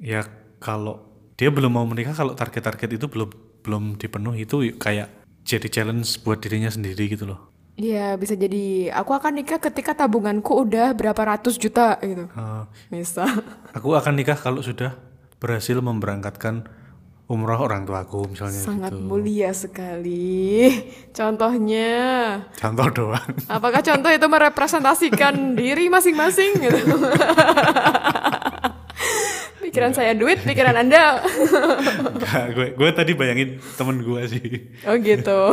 S2: ya kalau dia belum mau menikah kalau target-target itu belum belum dipenuhi itu kayak jadi challenge buat dirinya sendiri gitu loh.
S1: Iya, bisa jadi aku akan nikah ketika tabunganku udah berapa ratus juta gitu.
S2: Eh,
S1: Misal.
S2: Aku akan nikah kalau sudah berhasil memberangkatkan umroh orang tuaku misalnya
S1: Sangat
S2: gitu.
S1: mulia sekali. Contohnya,
S2: Contoh doang.
S1: apakah contoh itu merepresentasikan diri masing-masing gitu? Pikiran saya duit, pikiran Anda.
S2: Gue gue tadi bayangin temen gue sih.
S1: oh gitu.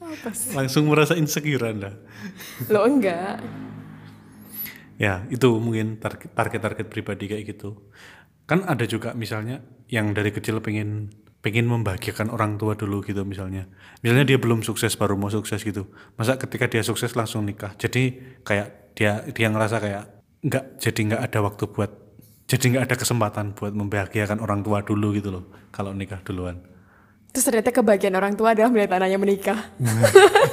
S1: Apa sih?
S2: Langsung merasa insecure Anda.
S1: Lo enggak.
S2: Ya, itu mungkin target- target-target pribadi kayak gitu. Kan ada juga misalnya yang dari kecil pengen pengen membahagiakan orang tua dulu gitu misalnya. Misalnya dia belum sukses baru mau sukses gitu. Masa ketika dia sukses langsung nikah. Jadi kayak dia dia ngerasa kayak nggak jadi nggak ada waktu buat jadi nggak ada kesempatan buat membahagiakan orang tua dulu gitu loh kalau nikah duluan.
S1: Terus ternyata kebahagiaan orang tua adalah melihat anaknya menikah.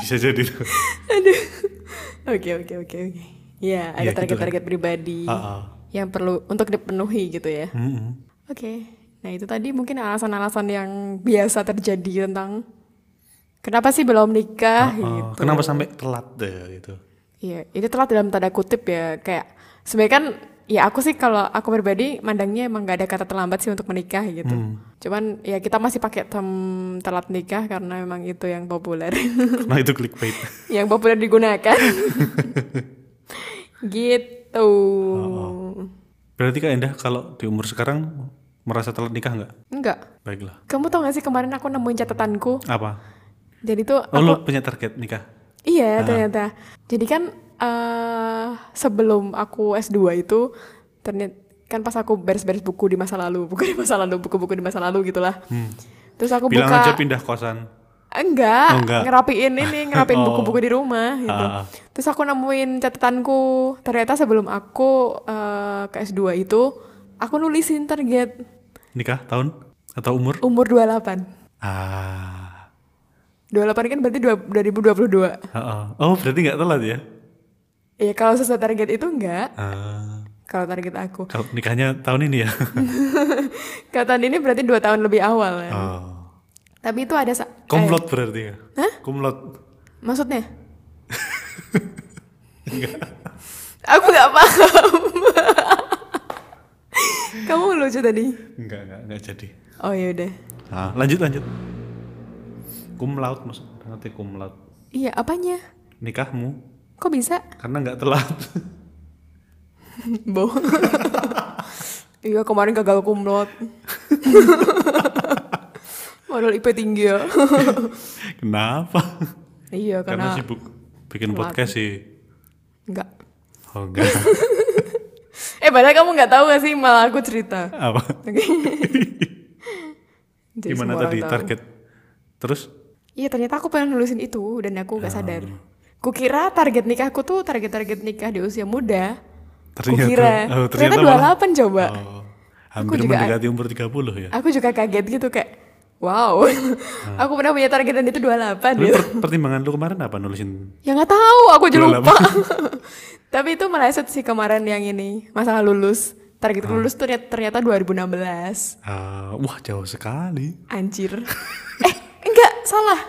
S2: Bisa jadi tuh.
S1: Oke oke oke oke. Ya, ada
S2: Ya, gitu
S1: target-target pribadi
S2: Ah, ah.
S1: yang perlu untuk dipenuhi gitu ya.
S2: Mm-mm.
S1: Oke, nah itu tadi mungkin alasan-alasan yang biasa terjadi tentang kenapa sih belum nikah
S2: Oh,
S1: gitu.
S2: kenapa sampai telat deh gitu.
S1: Iya, itu telat dalam tanda kutip ya. Kayak sebenarnya kan ya aku sih kalau aku pribadi mandangnya emang gak ada kata terlambat sih untuk menikah gitu.
S2: Hmm.
S1: Cuman ya kita masih pakai term telat nikah karena memang itu yang populer.
S2: Nah itu clickbait.
S1: yang populer digunakan. gitu.
S2: Berarti Kak Endah kalau di umur sekarang merasa telat nikah nggak?
S1: Enggak.
S2: Baiklah.
S1: Kamu tau gak sih kemarin aku nemuin catatanku.
S2: Apa?
S1: Jadi tuh
S2: Oh lu punya target nikah?
S1: Iya ternyata. Jadi kan eh sebelum aku S2 itu ternyata kan pas aku beres-beres buku di masa lalu, buku di masa lalu, buku-buku di masa lalu gitulah. Terus aku
S2: Hmm. Bilang
S1: buka
S2: aja pindah kosan.
S1: enggak,
S2: Oh, enggak.
S1: ngerapiin ini, ngerapiin
S2: Oh.
S1: buku-buku di rumah gitu.
S2: Ah, ah.
S1: Terus aku nemuin catatanku. Ternyata sebelum aku eh, ke S2 itu, aku nulisin target
S2: Nikah tahun atau umur?
S1: umur 28.
S2: Ah.
S1: 28 kan berarti dua- 2022.
S2: Heeh. Oh, berarti nggak telat ya?
S1: Iya, kalau sesuai target itu enggak.
S2: Ah.
S1: Kalau target aku.
S2: Kalau nikahnya tahun ini ya?
S1: Kata ini berarti dua tahun lebih awal ya.
S2: oh.
S1: Tapi itu ada sa-
S2: Kumlot berarti ya?
S1: Hah?
S2: Kumlot.
S1: Maksudnya? Aku nggak paham. Kamu lucu tadi.
S2: Enggak, enggak, enggak jadi.
S1: Oh ya udah.
S2: Ah, lanjut lanjut. Cum laude maksud nanti cum laude.
S1: Iya, apanya?
S2: Nikahmu
S1: Kok bisa?
S2: karena nggak telat.
S1: Bo. iya, kemarin gagal kumlot. Modal IP tinggi ya.
S2: Kenapa?
S1: iya,
S2: Karena
S1: karena
S2: sibuk bikin
S1: telat.
S2: podcast sih.
S1: enggak.
S2: Oh enggak.
S1: Eh, padahal kamu nggak tahu gak sih malah aku cerita.
S2: Apa?
S1: Oke.
S2: Gimana tadi target? Terus?
S1: Iya ternyata aku pengen nulisin itu dan aku gak sadar. Kukira target nikahku tuh target-target nikah di usia muda.
S2: Ternyata,
S1: Kukira.
S2: oh,
S1: ternyata,
S2: ternyata
S1: 28 coba.
S2: Oh, hampir
S1: juga-
S2: mendekati umur 30 ya.
S1: Aku juga kaget gitu kayak wow. aku pernah punya target dan itu 28
S2: Tapi
S1: gitu.
S2: per- pertimbangan lu kemarin apa nulisin?
S1: Ya nggak tahu, aku juga
S2: 28.
S1: lupa. Tapi itu meleset sih kemarin yang ini, masalah lulus. Target
S2: Ah.
S1: lulus tuh ternyata, ternyata 2016.
S2: Ah, wah jauh sekali.
S1: Anjir. eh, salah.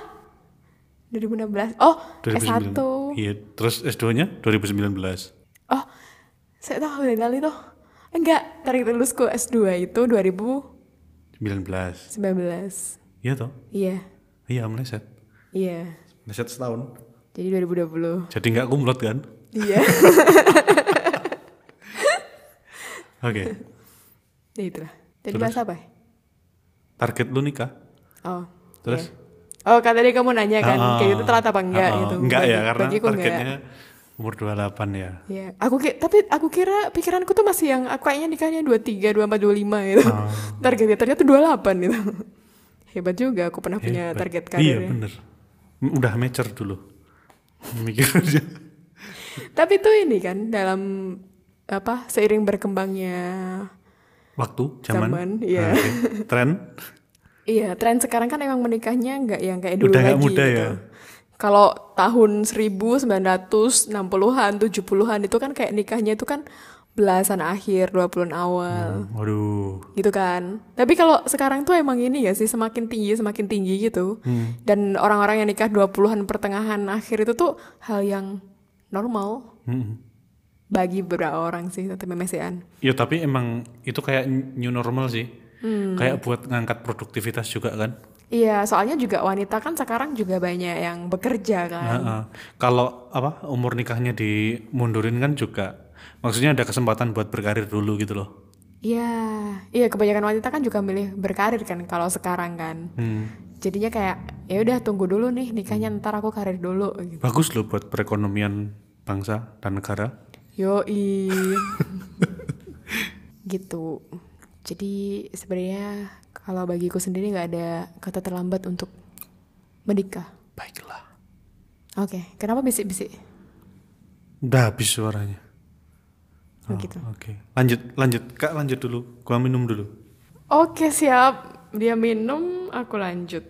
S1: 2016. Oh, S1.
S2: 2009. Iya, terus S2-nya 2019.
S1: Oh, saya tahu dari kali tuh. Enggak, target lulusku S2 itu 2019.
S2: 19. Iya toh?
S1: Iya,
S2: Iya, meleset.
S1: iya.
S2: Meleset setahun.
S1: Jadi 2020.
S2: Jadi nggak kumlot kan?
S1: Iya.
S2: Oke.
S1: ya itulah. Jadi bahas apa? ya?
S2: Target lu nikah?
S1: Oh.
S2: Terus?
S1: iya. Oh, kan tadi kamu nanya kan,
S2: Ah,
S1: kayak gitu telat apa enggak
S2: ah,
S1: gitu.
S2: Enggak ya, karena
S1: bagiku
S2: targetnya
S1: enggak.
S2: umur 28 ya.
S1: Iya, aku tapi aku kira pikiranku tuh masih yang aku kayaknya nikahnya 23, 24, 25 gitu.
S2: Ah.
S1: Targetnya ternyata 28 gitu. Hebat juga aku pernah punya
S2: Hebat.
S1: target
S2: Iya
S1: karirnya.
S2: bener. Udah mature dulu. Mikir aja.
S1: Tapi itu ini kan dalam apa seiring berkembangnya
S2: Waktu, zaman.
S1: Zaman, iya.
S2: Ah, oke. Tren.
S1: Iya tren sekarang kan emang menikahnya nggak yang kayak dulu
S2: Udah
S1: lagi
S2: muda
S1: gitu.
S2: ya?
S1: Kalau tahun 1960-an, 70-an itu kan kayak nikahnya itu kan belasan akhir, 20-an awal.
S2: Waduh.
S1: gitu kan. Tapi kalau sekarang tuh emang ini ya sih semakin tinggi semakin tinggi gitu.
S2: Hmm.
S1: Dan orang-orang yang nikah 20-an pertengahan akhir itu tuh hal yang normal
S2: Mm-mm.
S1: bagi beberapa orang sih tapi memesean.
S2: Ya tapi emang itu kayak new normal sih.
S1: Hmm.
S2: Kayak buat ngangkat produktivitas juga kan.
S1: Iya, soalnya juga wanita kan sekarang juga banyak yang bekerja kan.
S2: Heeh. Kalau apa umur nikahnya dimundurin kan juga maksudnya ada kesempatan buat berkarir dulu gitu loh.
S1: Iya, iya kebanyakan wanita kan juga milih berkarir kan kalau sekarang kan.
S2: Hmm.
S1: Jadinya kayak ya udah tunggu dulu nih nikahnya ntar aku karir dulu gitu.
S2: Bagus loh buat perekonomian bangsa dan negara.
S1: Yoi. gitu. Jadi sebenarnya kalau bagiku sendiri nggak ada kata terlambat untuk menikah.
S2: Baiklah.
S1: Oke, kenapa bisik-bisik?
S2: Udah habis suaranya.
S1: Oh,
S2: Oh,
S1: gitu.
S2: Oke. Lanjut, lanjut. Kak lanjut dulu. Gua minum dulu.
S1: Oke, siap. Dia minum, aku lanjut.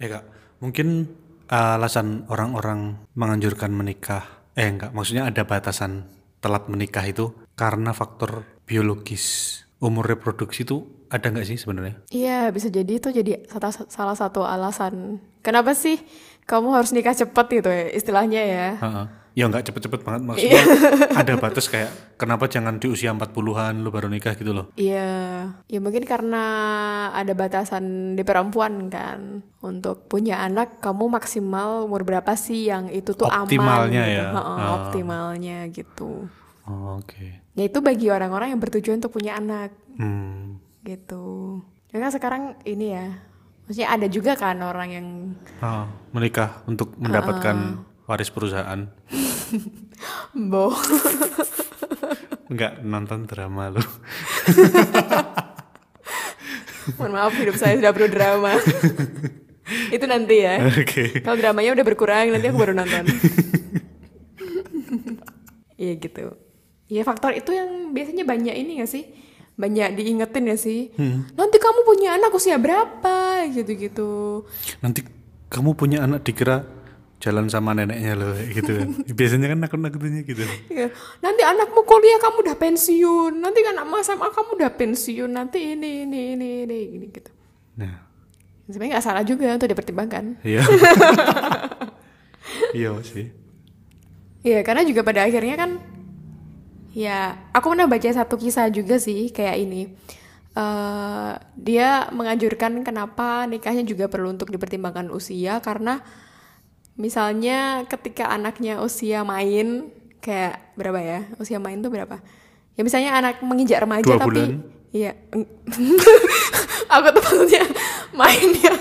S2: Ya kak, mungkin uh, alasan orang-orang menganjurkan menikah, eh enggak, maksudnya ada batasan telat menikah itu karena faktor biologis. Umur reproduksi itu ada nggak sih sebenarnya?
S1: Iya, bisa jadi itu jadi salah satu alasan. Kenapa sih kamu harus nikah cepat gitu ya, istilahnya ya?
S2: Heeh. Ya nggak cepet-cepet banget maksudnya ada batas kayak kenapa jangan di usia 40-an lu baru nikah gitu loh.
S1: Iya, ya mungkin karena ada batasan di perempuan kan untuk punya anak kamu maksimal umur berapa sih yang itu tuh
S2: Optimalnya
S1: aman gitu.
S2: ya.
S1: Heeh,
S2: Ah.
S1: optimalnya gitu.
S2: Oh, Oke.
S1: Ya itu bagi orang-orang yang bertujuan untuk punya anak
S2: Hmm.
S1: gitu. Kan sekarang ini ya, maksudnya ada juga kan orang yang
S2: Ah, menikah untuk mendapatkan waris perusahaan.
S1: bo
S2: Enggak nonton drama lu.
S1: Mohon maaf hidup saya sudah perlu drama. itu nanti ya.
S2: Oke.
S1: Kalau dramanya udah berkurang nanti aku baru nonton. Iya gitu. Iya faktor itu yang biasanya banyak ini gak sih? Banyak diingetin ya sih? Nanti kamu punya anak usia berapa? Gitu-gitu.
S2: Nanti kamu punya anak dikira jalan sama neneknya loh gitu kan. Biasanya kan nakut-nakutnya gitu.
S1: Iya. Nanti anakmu kuliah kamu udah pensiun. Nanti kan anak SMA kamu udah pensiun. Nanti ini ini ini ini gini gitu.
S2: Nah,
S1: Sebenarnya nggak salah juga untuk dipertimbangkan.
S2: iya. iya sih.
S1: Iya, karena juga pada akhirnya kan ya aku pernah baca satu kisah juga sih kayak ini. Eh dia menganjurkan kenapa nikahnya juga perlu untuk dipertimbangkan usia karena misalnya ketika anaknya usia main kayak berapa ya? Usia main tuh berapa? Ya misalnya anak menginjak remaja
S2: Dua
S1: tapi
S2: bulan.
S1: iya. aku tuh maksudnya main yang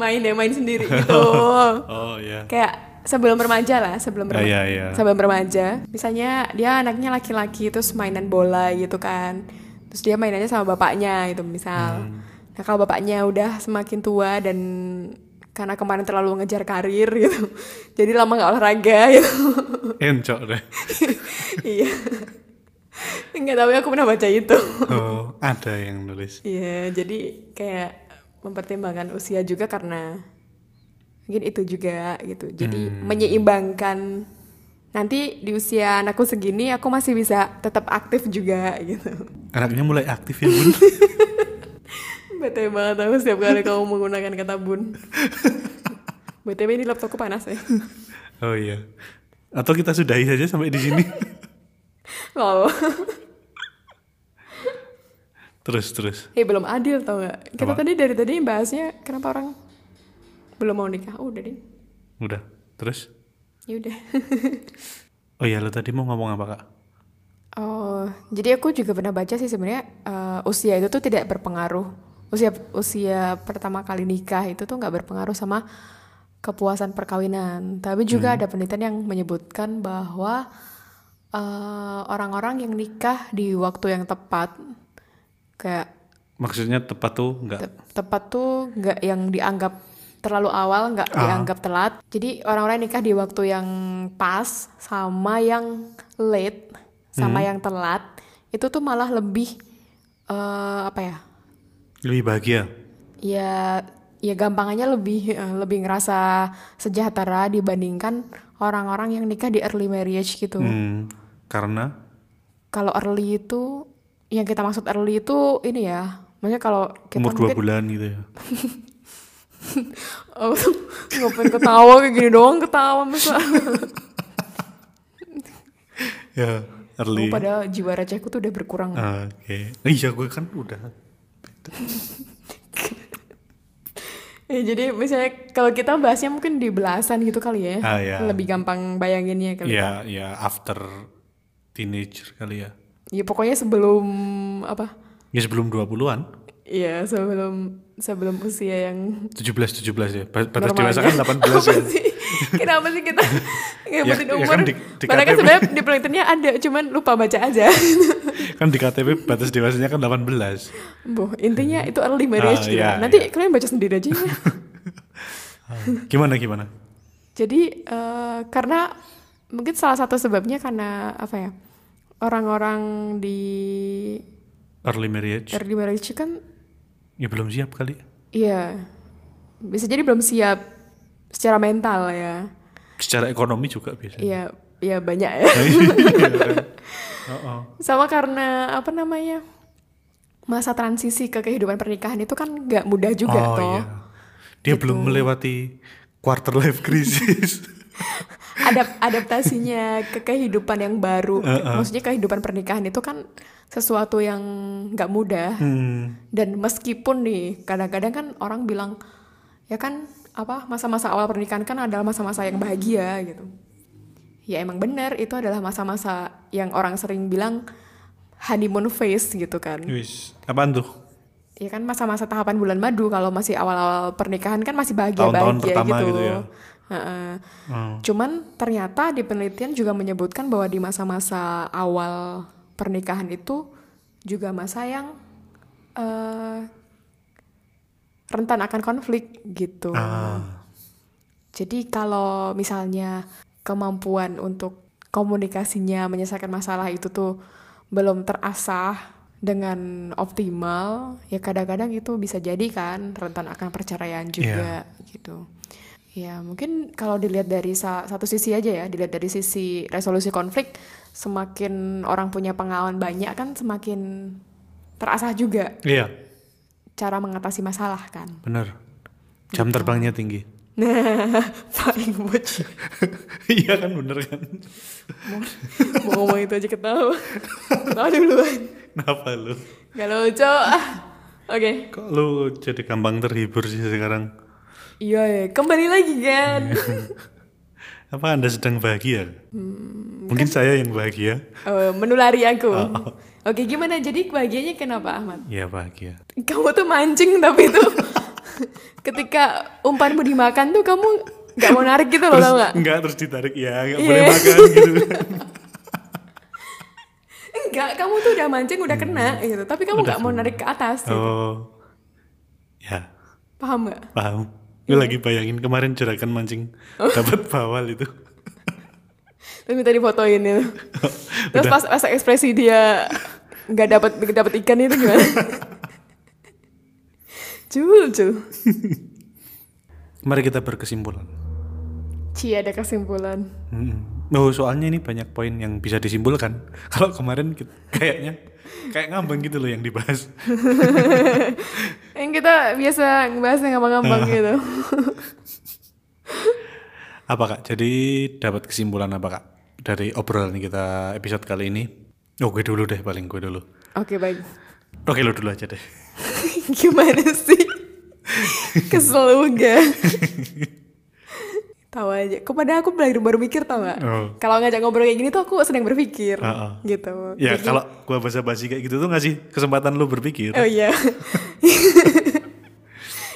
S1: main ya main sendiri gitu.
S2: Oh iya.
S1: kayak sebelum remaja lah sebelum
S2: Ah,
S1: remaja
S2: iya, iya.
S1: sebelum remaja misalnya dia anaknya laki-laki terus mainan bola gitu kan terus dia mainannya sama bapaknya gitu misal
S2: Hmm.
S1: nah kalau bapaknya udah semakin tua dan karena kemarin terlalu ngejar karir gitu jadi lama nggak olahraga gitu
S2: Encok deh.
S1: iya nggak tahu ya aku pernah baca itu
S2: Oh, ada yang nulis.
S1: iya jadi kayak mempertimbangkan usia juga karena mungkin itu juga gitu jadi menyeimbangkan nanti di usia anakku segini aku masih bisa tetap aktif juga gitu
S2: Anaknya mulai aktif ya bun.
S1: bete banget aku setiap kali kamu menggunakan kata bun btw ini laptopku panas ya
S2: Oh iya. Atau kita sudahi saja sampai di sini.
S1: wow
S2: terus terus.
S1: eh belum adil tau gak kita
S2: Apa?
S1: tadi dari tadi bahasnya kenapa orang belum mau nikah oh, udah deh
S2: Udah. Terus?
S1: ya udah
S2: Oh iya, lo tadi mau ngomong apa kak?
S1: Oh, jadi aku juga pernah baca sih sebenarnya eh, usia itu tuh tidak berpengaruh. Usia usia pertama kali nikah itu tuh nggak berpengaruh sama kepuasan perkawinan. Tapi juga ada penelitian yang menyebutkan bahwa eh, orang-orang yang nikah di waktu yang tepat, kayak
S2: Maksudnya tepat tuh nggak?
S1: te- tepat tuh nggak yang dianggap terlalu awal, nggak dianggap telat. Jadi orang-orang nikah di waktu yang pas sama yang late sama yang telat itu tuh malah lebih eh, apa ya?
S2: Lebih bahagia.
S1: Ya ya gampangannya lebih eh, lebih ngerasa sejahtera dibandingkan orang-orang yang nikah di early marriage gitu.
S2: Hmm, karena
S1: Kalau early itu yang kita maksud early itu ini ya. Maksudnya kalau kita
S2: umur dua bulan gitu ya.
S1: Oh, ngapain ketawa kayak gini doang ketawa masa.
S2: Ya, early.
S1: Oh, padahal jiwa recehku tuh udah berkurang.
S2: Ah, Oke. Iya, gue kan udah.
S1: Ya, jadi misalnya kalau kita bahasnya mungkin di belasan gitu kali ya.
S2: Ah, ya.
S1: Lebih gampang bayanginnya kali.
S2: Ya, ya after teenager kali ya.
S1: Ya pokoknya sebelum apa?
S2: Ya sebelum 20-an.
S1: Iya, sebelum sebelum usia yang
S2: 17 17 ya. Ba- Batas dewasa kan 18 ya.
S1: Sih? Kenapa sih kita ngebutin
S2: ya
S1: umur?
S2: kan di- di
S1: Padahal kan
S2: KTP.
S1: sebenarnya di penelitiannya ada, cuman lupa baca aja.
S2: kan di KTP batas dewasanya kan 18.
S1: Boh, intinya itu early marriage
S2: Ah,
S1: gitu.
S2: iya,
S1: Nanti
S2: iya.
S1: kalian baca sendiri aja ya.
S2: Gimana gimana?
S1: Jadi eh, karena mungkin salah satu sebabnya karena apa ya orang-orang di
S2: Early marriage.
S1: early marriage kan
S2: Ya belum siap kali.
S1: iya bisa jadi belum siap secara mental ya.
S2: Secara ekonomi juga biasanya.
S1: Iya ya banyak ya.
S2: Oh, oh.
S1: Sama karena apa namanya masa transisi ke kehidupan pernikahan itu kan nggak mudah juga
S2: oh
S1: toh.
S2: iya. Dia belum melewati quarter life crisis.
S1: Adap adaptasinya ke kehidupan yang baru. Maksudnya kehidupan pernikahan itu kan sesuatu yang nggak mudah.
S2: hmm.
S1: Dan meskipun nih kadang-kadang kan orang bilang ya kan apa masa-masa awal pernikahan kan adalah masa-masa yang bahagia gitu. Ya emang benar itu adalah masa-masa yang orang sering bilang honeymoon phase gitu kan.
S2: Wis, apaan tuh?
S1: Ya kan masa-masa tahapan bulan madu kalau masih awal-awal pernikahan kan masih bahagia-bahagia
S2: pertama
S1: gitu.
S2: gitu ya. Hmm.
S1: Cuman ternyata di penelitian juga menyebutkan bahwa di masa-masa awal pernikahan itu juga masa yang eh, rentan akan konflik gitu.
S2: Ah,
S1: Jadi kalau misalnya kemampuan untuk komunikasinya menyelesaikan masalah itu tuh belum terasah dengan optimal, ya kadang-kadang itu bisa jadi kan rentan akan perceraian juga gitu. Ya mungkin kalau dilihat dari sa- satu sisi aja ya, dilihat dari sisi resolusi konflik, semakin orang punya pengalaman banyak kan semakin terasah juga
S2: iya,
S1: cara mengatasi masalah kan.
S2: bener. Jam terbangnya tinggi.
S1: Nah, paling bocil.
S2: iya kan bener kan?
S1: Mau ngomong itu aja ketawa. Ketawa duluan.
S2: Kenapa lu?
S1: Gak lucu. Ah. Oke.
S2: Kok lu jadi gampang terhibur sih sekarang?
S1: Iya ya, kembali lagi kan.
S2: Apa anda sedang bahagia? Mungkin saya yang bahagia.
S1: Oh, menulari aku. Oke, gimana? Jadi bahagianya kenapa Ahmad?
S2: Iya bahagia.
S1: Kamu tuh mancing tapi tuh ketika umpanmu dimakan tuh kamu nggak mau narik gitu loh, tau nggak?
S2: Enggak terus ditarik ya, enggak
S1: Iya.
S2: boleh makan gitu.
S1: Enggak, kamu tuh udah mancing udah kena gitu, tapi kamu nggak mau narik ke atas. Gitu.
S2: oh, ya
S1: Paham nggak?
S2: paham. Gue lagi bayangin kemarin jerakan mancing dapat bawal itu.
S1: Terus minta difotoin itu. Terus pas, pas ekspresi dia nggak dapat dapat ikan itu gimana? Cul, cul.
S2: Mari kita berkesimpulan.
S1: Ci ada kesimpulan.
S2: Hmm. Oh, soalnya ini banyak poin yang bisa disimpulkan. Kalau kemarin kita- kayaknya kayak ngambang gitu loh yang dibahas.
S1: Yang kita biasa ngebahas yang ngambang-ngambang gitu.
S2: Apa kak? Jadi dapat kesimpulan apa kak dari obrolan kita episode kali ini? Oh gue dulu deh paling gue dulu.
S1: Oke baik.
S2: Oke lo dulu aja deh.
S1: Gimana sih? Kesel juga. Tahu aja. Kepada aku baru baru mikir tau gak?
S2: Oh.
S1: Kalau ngajak ngobrol kayak gini tuh aku sedang berpikir.
S2: Heeh.
S1: Gitu.
S2: Ya
S1: Jadi-
S2: kalau gue basa-basi kayak gitu tuh ngasih kesempatan lu berpikir.
S1: Oh iya.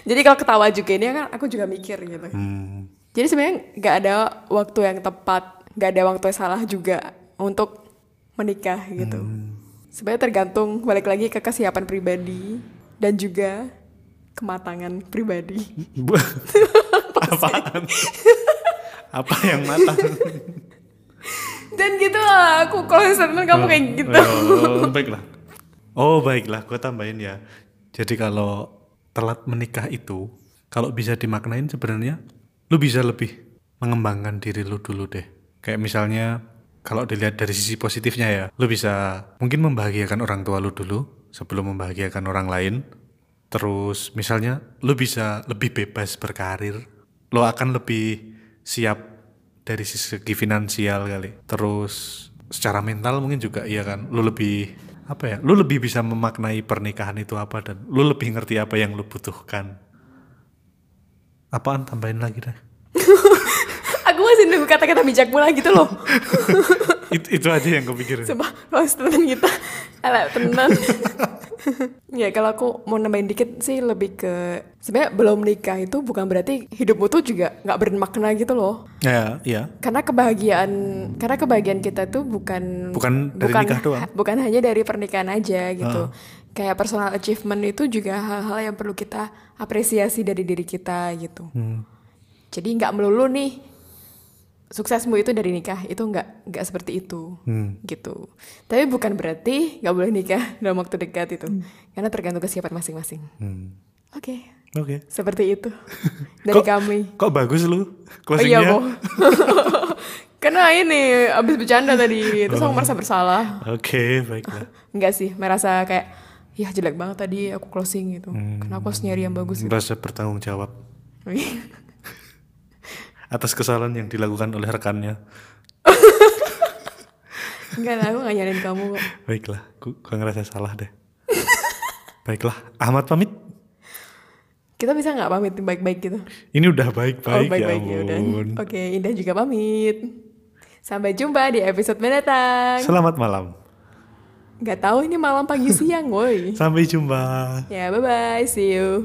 S1: Jadi kalau ketawa juga ini kan aku juga mikir gitu.
S2: Hmm.
S1: Jadi sebenarnya nggak ada waktu yang tepat, nggak ada waktu yang salah juga untuk menikah gitu. Sebenarnya tergantung balik lagi ke kesiapan pribadi dan juga kematangan pribadi.
S2: Apaan? Apa yang matang?
S1: Dan gitu lah, aku kalau statement kamu kayak gitu.
S2: Oh, baiklah. Oh, baiklah, gue tambahin ya. Jadi kalau telat menikah itu, kalau bisa dimaknain sebenarnya, lu bisa lebih mengembangkan diri lu dulu deh. Kayak misalnya, kalau dilihat dari sisi positifnya ya, lu bisa mungkin membahagiakan orang tua lu dulu sebelum membahagiakan orang lain. Terus misalnya, lu bisa lebih bebas berkarir. Lo akan lebih siap dari segi finansial kali. Terus secara mental mungkin juga iya kan. Lu lebih apa ya? Lu lebih bisa memaknai pernikahan itu apa dan lu lebih ngerti apa yang lu butuhkan. Apaan tambahin lagi dah?
S1: aku masih nunggu kata-kata bijak pula gitu loh.
S2: It- itu aja yang kepikiran.
S1: Sumpah, kalau statement kita ala tenan. ya kalau aku mau nambahin dikit sih lebih ke sebenarnya belum nikah itu bukan berarti hidupmu tuh juga nggak bermakna gitu loh.
S2: Ya, iya.
S1: Karena kebahagiaan karena kebahagiaan kita tuh bukan
S2: Bukan dari nikah doang.
S1: Bukan hanya dari pernikahan aja gitu. Kayak personal achievement itu juga hal-hal yang perlu kita apresiasi dari diri kita gitu.
S2: Hmm.
S1: Jadi nggak melulu nih suksesmu itu dari nikah itu nggak nggak seperti itu
S2: Hmm.
S1: gitu. Tapi bukan berarti nggak boleh nikah dalam waktu dekat itu, karena tergantung kesiapan masing-masing.
S2: Hmm.
S1: Oke,
S2: Oke.
S1: seperti itu dari
S2: Kok-
S1: kami.
S2: Kok bagus lu
S1: Oh
S2: closingnya?
S1: iya, Bo. Karena ini abis bercanda tadi, terus aku merasa bersalah.
S2: Oke, baiklah.
S1: Enggak sih, merasa kayak ya jelek banget tadi aku closing gitu. Karena aku harus nyari yang bagus. Gitu.
S2: Merasa bertanggung jawab atas kesalahan yang dilakukan oleh rekannya.
S1: Enggak lah, aku gak nyariin kamu kok.
S2: Baiklah, gua ngerasa salah deh. Baiklah, Ahmad pamit.
S1: Kita bisa nggak pamit baik-baik gitu?
S2: Ini udah baik-baik
S1: oh, baik-baik
S2: ya
S1: ya
S2: ampun.
S1: Oke, Indah juga pamit. Sampai jumpa di episode mendatang.
S2: Selamat malam.
S1: Gak tahu ini malam pagi siang, woi.
S2: Sampai jumpa.
S1: Ya, bye bye, see you.